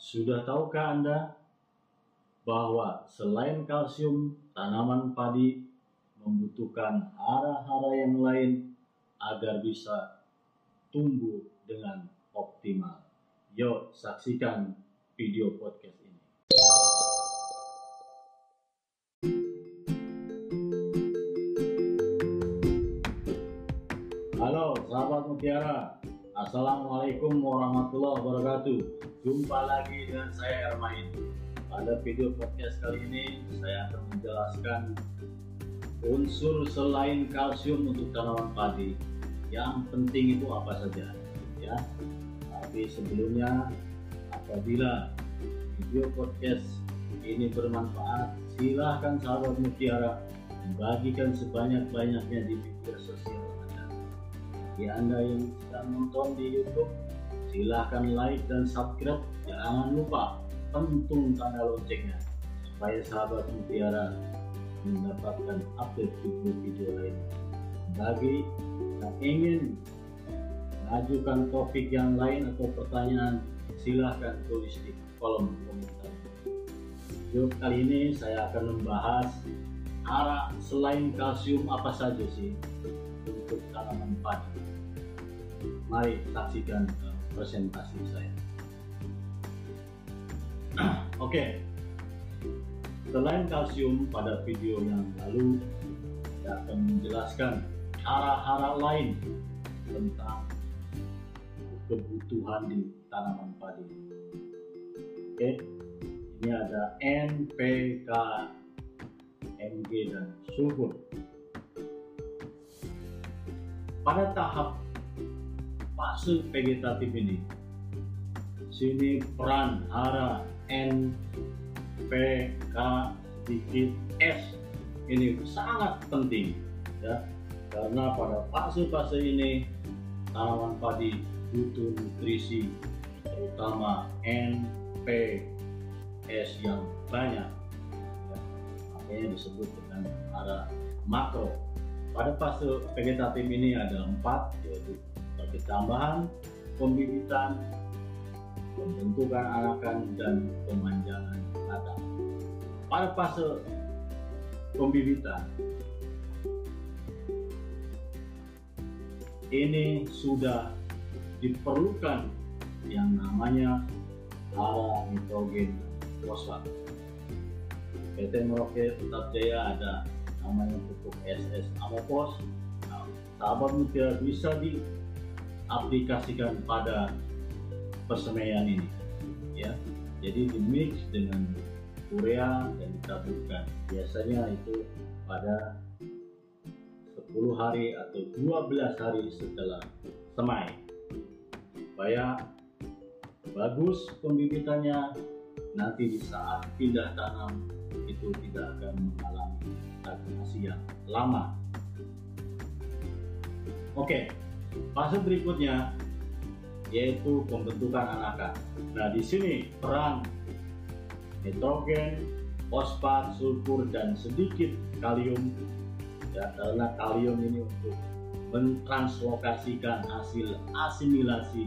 Sudah tahukah Anda bahwa selain kalsium, tanaman padi membutuhkan hara-hara yang lain agar bisa tumbuh dengan optimal. Yuk saksikan video podcast ini. Halo sahabat Mutiara, Assalamualaikum warahmatullahi wabarakatuh. Jumpa lagi dengan saya Ermain. Pada video podcast kali ini saya akan menjelaskan unsur selain kalsium untuk tanaman padi. Yang penting itu apa saja, ya. Tapi sebelumnya, apabila video podcast ini bermanfaat, silahkan sahabat Mutiara bagikan sebanyak-banyaknya di media sosial. Bagi Anda yang sedang nonton di YouTube, silahkan like dan subscribe. Jangan lupa pentung tanda loncengnya supaya sahabat Mutiara mendapatkan update video-video lain. Bagi yang ingin mengajukan topik yang lain atau pertanyaan, silahkan tulis di kolom komentar. Video kali ini saya akan membahas arah selain kalsium apa saja sih untuk tanaman padi. Mari saksikan uh, presentasi saya. Oke, selain kalsium pada video yang lalu saya akan menjelaskan hara-hara lain tentang kebutuhan di tanaman padi. Oke, ini ada N, P, K, Mg dan sulfur. Pada tahap fase vegetatif ini, sini peran hara N, P, K, S. Ini sangat penting ya. Karena pada fase-fase ini tanaman padi butuh nutrisi terutama N, P, S yang banyak ya, makanya disebut dengan hara makro pada fase vegetatif ini ada empat yaitu perketambahan, pembibitan, pembentukan anakan dan pemanjangan batang. Pada fase pembibitan ini sudah diperlukan yang namanya hara nitrogen fosfat. PT Merauke Tetap Jaya ada namanya pupuk SS Amopos. Nah, sahabat muda bisa diaplikasikan pada persemaian ini, ya. Jadi di mix dengan urea dan ditaburkan. Biasanya itu pada 10 hari atau 12 hari setelah semai supaya bagus pembibitannya nanti di saat pindah tanam itu tidak akan mengalami stagnasi yang lama. Oke fase berikutnya yaitu pembentukan anakan nah di sini peran nitrogen fosfat sulfur dan sedikit kalium. Ya karena kalium ini untuk mentranslokasikan hasil asimilasi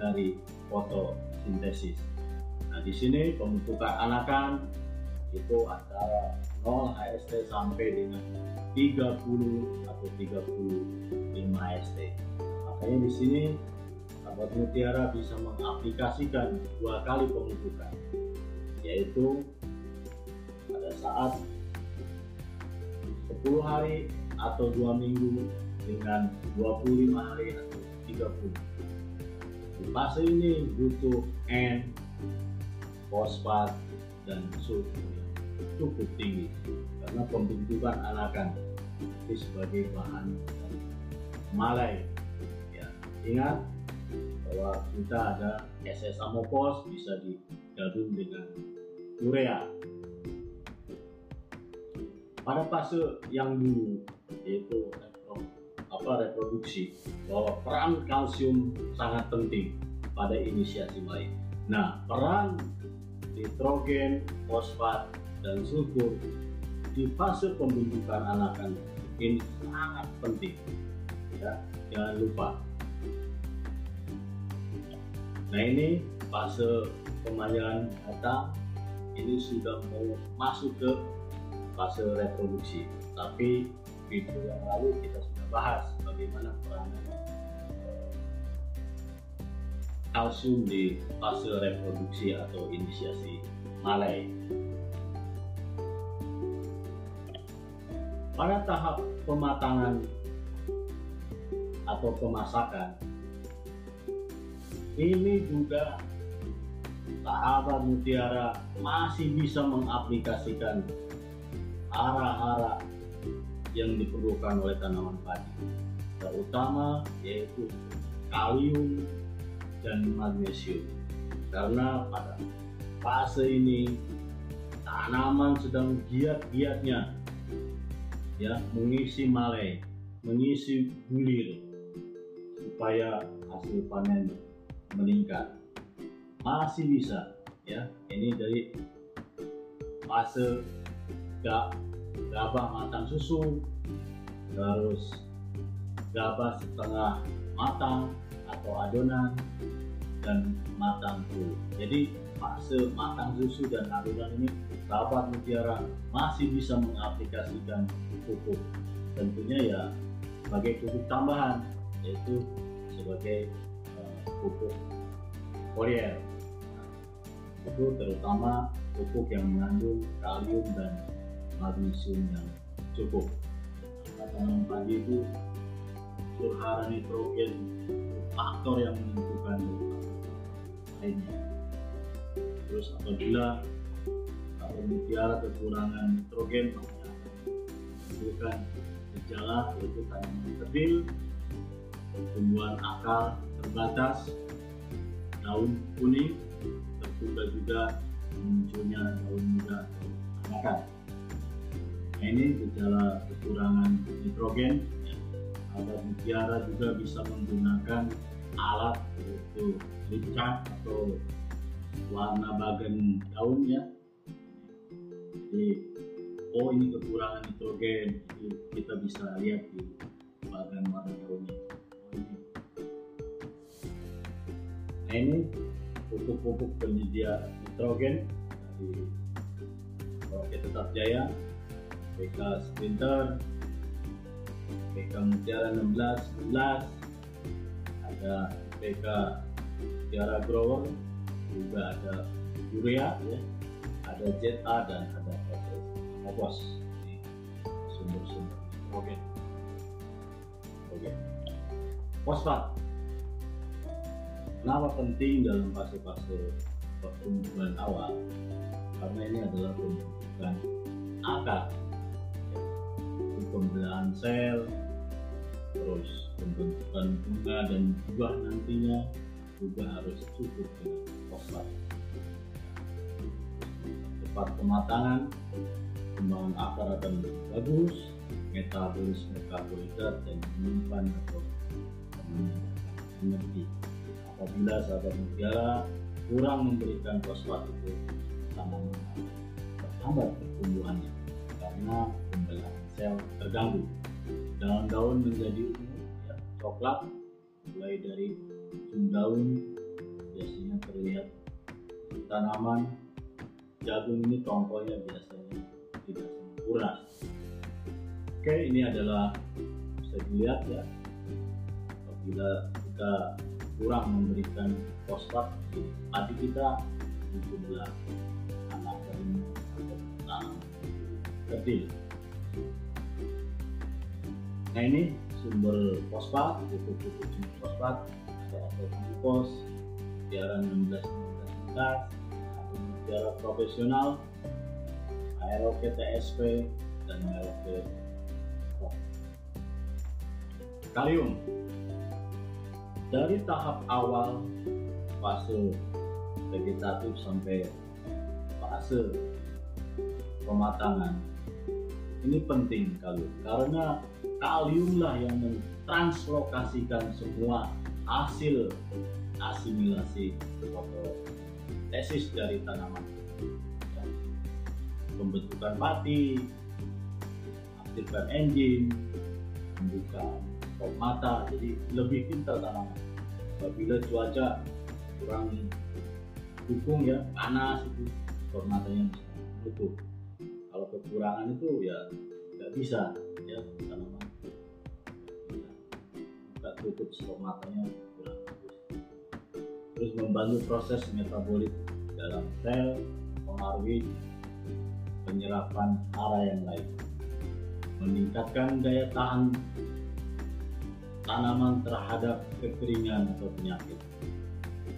dari fotosintesis. Nah, di sini pembentukan anakan itu antara 0 HST sampai dengan 30 atau 35 HST. Makanya di sini sahabat mutiara bisa mengaplikasikan dua kali pembentukan, yaitu pada saat 10 hari atau dua minggu dengan 25 hari atau 30. Di fase ini butuh N, fosfat, dan sulfur cukup tinggi karena pembentukan anakan itu sebagai bahan malai. Ya, ingat bahwa kita ada SS amopos bisa digabung dengan urea. Pada fase yang dulu yaitu apa reproduksi bahwa peran kalsium sangat penting pada inisiasi bayi. Nah, peran nitrogen, fosfat, dan sulfur di fase pembentukan anakan ini sangat penting. Ya, jangan lupa. Nah ini fase kemanjangan data ini sudah mau masuk ke fase reproduksi tapi video yang lalu kita sudah bahas bagaimana peranan kalsium di fase reproduksi atau inisiasi malai pada tahap pematangan atau pemasakan ini juga sahabat mutiara masih bisa mengaplikasikan arah-arah yang diperlukan oleh tanaman padi terutama yaitu kalium dan magnesium karena pada fase ini tanaman sedang giat-giatnya ya mengisi malai, mengisi bulir supaya hasil panen meningkat. Masih bisa ya. Ini dari fase gak gabah matang susu terus gabah setengah matang atau adonan dan matang full. Jadi fase matang susu dan adonan ini sahabat mutiara masih bisa mengaplikasikan pupuk. Tentunya ya sebagai pupuk tambahan yaitu sebagai uh, pupuk foliar itu terutama pupuk yang mengandung kalium dan magnesium yang cukup. Tanaman padi itu surhara nitrogen faktor yang menentukan lainnya terus apabila kalau mutiara kekurangan nitrogen maka menimbulkan gejala yaitu tanaman kecil, pertumbuhan akar terbatas, daun kuning, terbuka juga munculnya daun muda atau anakan. Nah, ini gejala kekurangan nitrogen. Alat mutiara juga bisa menggunakan alat yaitu cat atau warna bagan daun ya. Jadi oh ini kekurangan nitrogen kita bisa lihat di bagian warna daunnya oh, ini. nah ini pupuk-pupuk penyedia nitrogen dari Oke Tetap Jaya PK Sprinter PK Mutiara 16 11 ada PK Mutiara Grower juga ada urea ya ada Zeta dan ada bos di sumber-sumber nitrogen. Oke. Fosfat. Kenapa penting dalam fase-fase pertumbuhan awal? Karena ini adalah pembentukan akar, pembelahan sel, terus pembentukan bunga dan buah nantinya juga harus cukup dengan. Cepat pematangan, perkembangan akar akan bagus, metabolisme karbohidrat dan menyimpan atau energi. Apabila sahabat mutiara kurang memberikan fosfat itu tanaman terhambat pertumbuhannya karena pembelahan sel terganggu. Daun-daun menjadi ungu, ya, coklat, mulai dari ujung daun biasanya terlihat tanaman jagung ini tongkolnya biasanya tidak sempurna. Oke, ini adalah bisa dilihat ya. Apabila kita kurang memberikan fosfat di padi kita di jumlah anak dan tanam kecil. Nah ini sumber fosfat, pupuk-pupuk jenis fosfat, ada azotamipos, tiara 16 19 atau tiara profesional AROP TSP dan AROP Kalium. Dari tahap awal fase vegetatif sampai fase pematangan ini penting kalium. Karena kaliumlah yang mentranslokasikan semua hasil asimilasi tesis dari tanaman pembentukan mati, aktifkan engine, membuka stop mata, jadi lebih pintar tanaman. Apabila cuaca kurang dukung ya panas itu matanya bisa menutup kalau kekurangan itu ya nggak bisa ya tanaman tutup stomatanya kurang bagus. Terus membantu proses metabolit dalam sel mempengaruhi penyerapan hara yang lain. Meningkatkan daya tahan tanaman terhadap kekeringan atau penyakit.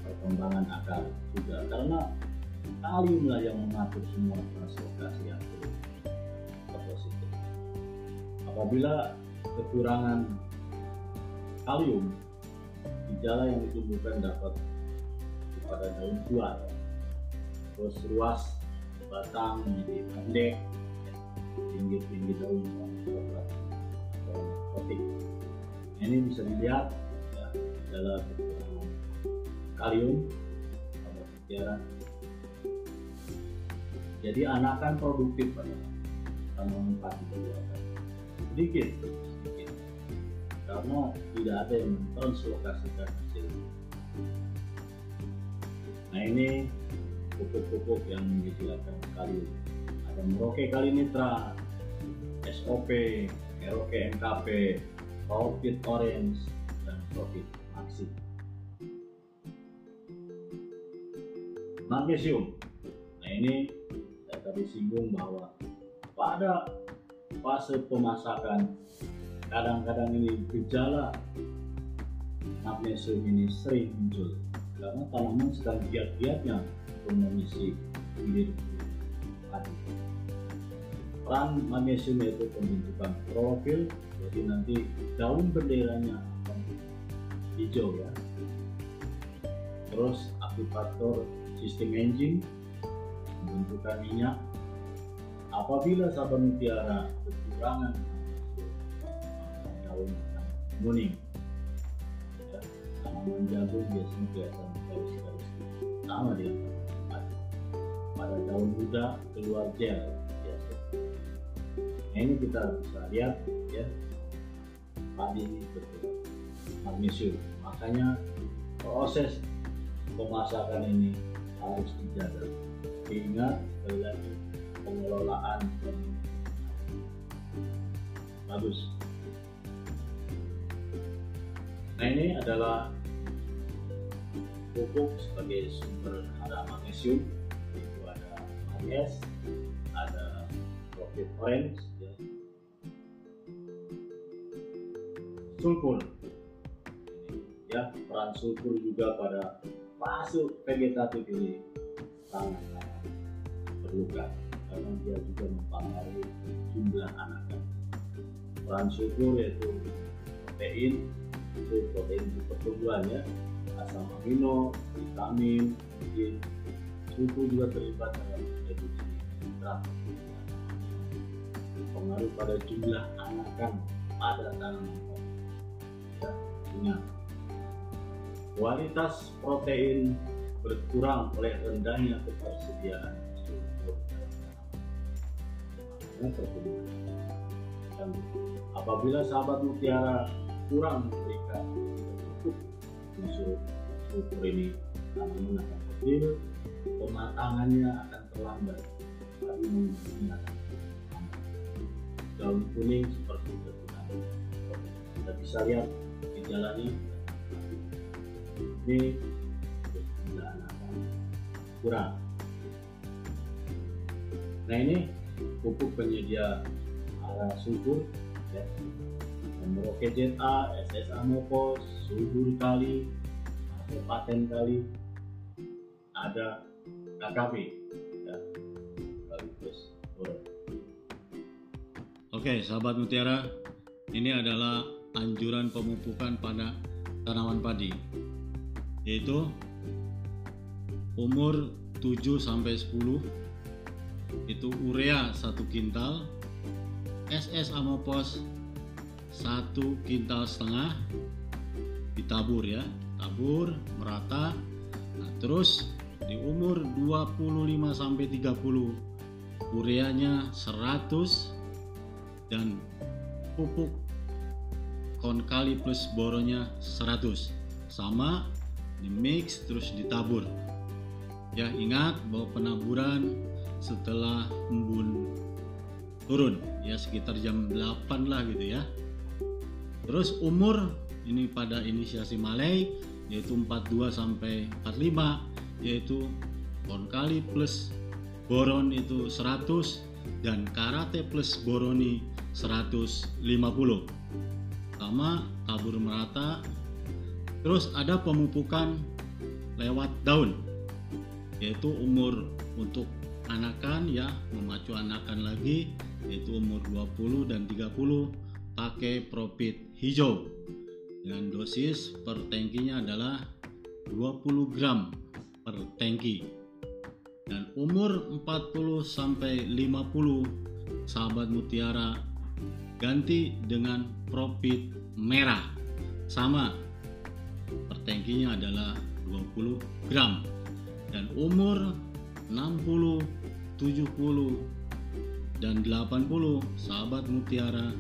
Perkembangan akar juga karena kaliumlah yang mengatur semua translokasi atau positif. Apabila kekurangan kalium gejala yang ditumbuhkan dapat kepada daun kuat terus ruas batang menjadi pendek tinggi-tinggi daun atau kotik ini bisa dilihat ya, dalam kalium pada mutiara jadi anakan produktif pada tanaman padi sedikit karena tidak ada yang mentranslokasikan hasil nah ini pupuk-pupuk yang menyediakan kalium ada Merauke Kalinitra SOP Merauke MKP Profit Orange dan Profit Maxi. Magnesium. Nah ini saya tadi singgung bahwa pada fase pemasakan kadang-kadang ini gejala magnesium ini sering muncul karena tanaman sedang giat-giatnya untuk mengisi hilir padi. Peran magnesium yaitu pembentukan profil, jadi nanti daun benderanya akan hijau ya. Terus aktivator sistem engine, pembentukan minyak. Apabila sahabat mutiara kekurangan daun kuning, ya, tanaman jagung biasanya kelihatan garis-garis sama dia pada daun muda keluar gel biasa. Nah ini kita bisa lihat ya padi ini betul magnesium. Makanya proses pemasakan ini harus dijaga. Lagi pengelolaan bagus. Nah ini adalah pupuk sebagai sumber hara magnesium. Yes ada profit orange ya. sulfur. Ya peran sulfur juga pada fase vegetatif ini. Sangat diperlukan karena dia juga mempengaruhi jumlah anakan. Peran sulfur yaitu itu protein untuk pertumbuhan ya. Asam amino vitamin mungkin sulfur juga terlibat dalam pengaruh pada jumlah anakan pada tanaman. Ya, ingat kualitas protein berkurang oleh rendahnya ketersediaan struktur dan apabila sahabat mutiara kurang memberikan cukup unsur struktur ini tanaman akan kecil pematangannya akan terlambat. Tapi daun kuning seperti itu kita bisa lihat gejalanya ini gejala kurang. Nah ini pupuk penyedia arah subur ya. Merauke ZA, SS Amopos, subur kali, ada paten kali, ada KKP Oke, sahabat mutiara, ini adalah anjuran pemupukan pada tanaman padi. Yaitu umur 7 sampai 10 itu urea 1 kintal, SS Amopos 1 kintal setengah. Ditabur ya, tabur merata. Nah, terus di umur 25 sampai 30 ureanya 100 dan pupuk konkali plus boronya 100 sama di mix terus ditabur. Ya ingat bahwa penaburan setelah embun turun. Ya sekitar jam 8 lah gitu ya. Terus umur ini pada inisiasi Malay yaitu 42 sampai 45 yaitu kali plus boron itu 100 dan karate plus boroni 150 sama tabur merata. Terus ada pemupukan lewat daun yaitu umur untuk anakan ya memacu anakan lagi yaitu umur 20 dan 30 pakai profit hijau. Dengan dosis per tangkinya adalah 20 gram per tangki. Dan umur 40 sampai 50 sahabat mutiara ganti dengan profit merah. Sama pertengkinya adalah 20 gram. Dan umur 60 70 dan 80 sahabat mutiara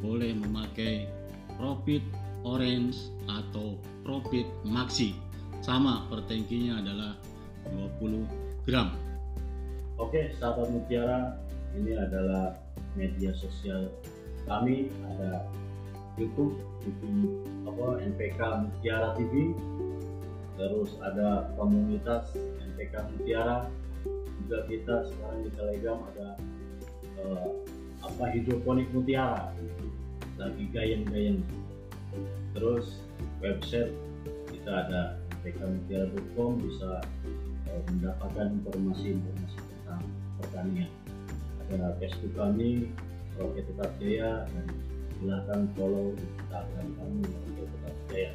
boleh memakai profit orange atau profit maxi. Sama pertengkinya adalah 20 gram. Oke, sahabat Mutiara, ini adalah media sosial kami. Ada YouTube, YouTube apa NPK Mutiara TV, terus ada komunitas NPK Mutiara, juga kita sekarang di Telegram ada uh, apa hidroponik Mutiara, lagi gayeng-gayeng. Terus website kita ada npkmutiara.com bisa mendapatkan informasi-informasi tentang pertanian. Ada Facebook kami, Roke Tetap Jaya, dan silahkan follow Instagram kami, Roke Tetap Jaya.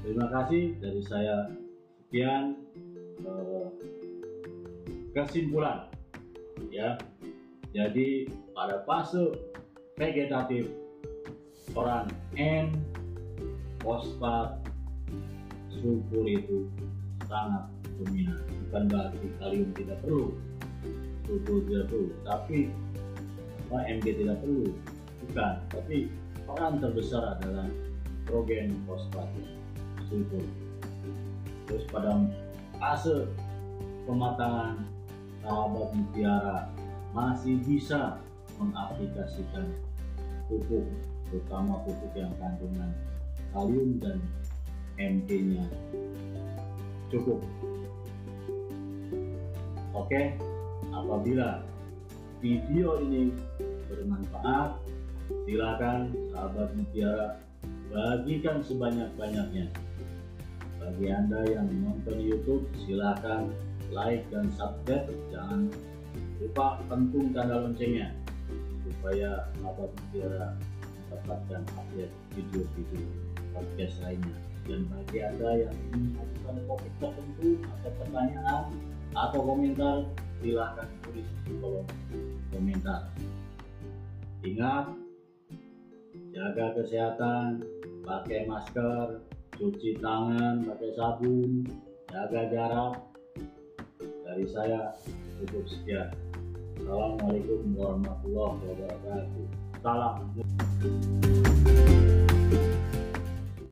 Terima kasih dari saya. Sekian eh, kesimpulan. Ya. Jadi pada fase vegetatif peran N fosfat sulfur itu sangat dominan. Bukan berarti kalium tidak perlu sulfur tidak perlu tapi Mg tidak perlu. Bukan tapi peran terbesar adalah nitrogen fosfat sulfur. Terus pada fase pematangan sahabat mutiara masih bisa mengaplikasikan pupuk terutama pupuk yang kandungan kalium dan MD-nya cukup. Oke, apabila video ini bermanfaat, silakan sahabat mutiara bagikan sebanyak-banyaknya. Bagi Anda yang menonton YouTube, silakan like dan subscribe. Jangan lupa pentung tanda loncengnya supaya sahabat mutiara mendapatkan update video-video podcast lainnya dan bagi anda yang ingin mengajukan topik tertentu atau pertanyaan atau komentar silahkan tulis di kolom komentar ingat jaga kesehatan pakai masker cuci tangan pakai sabun jaga jarak dari saya cukup sekian. Assalamualaikum warahmatullahi wabarakatuh. Salam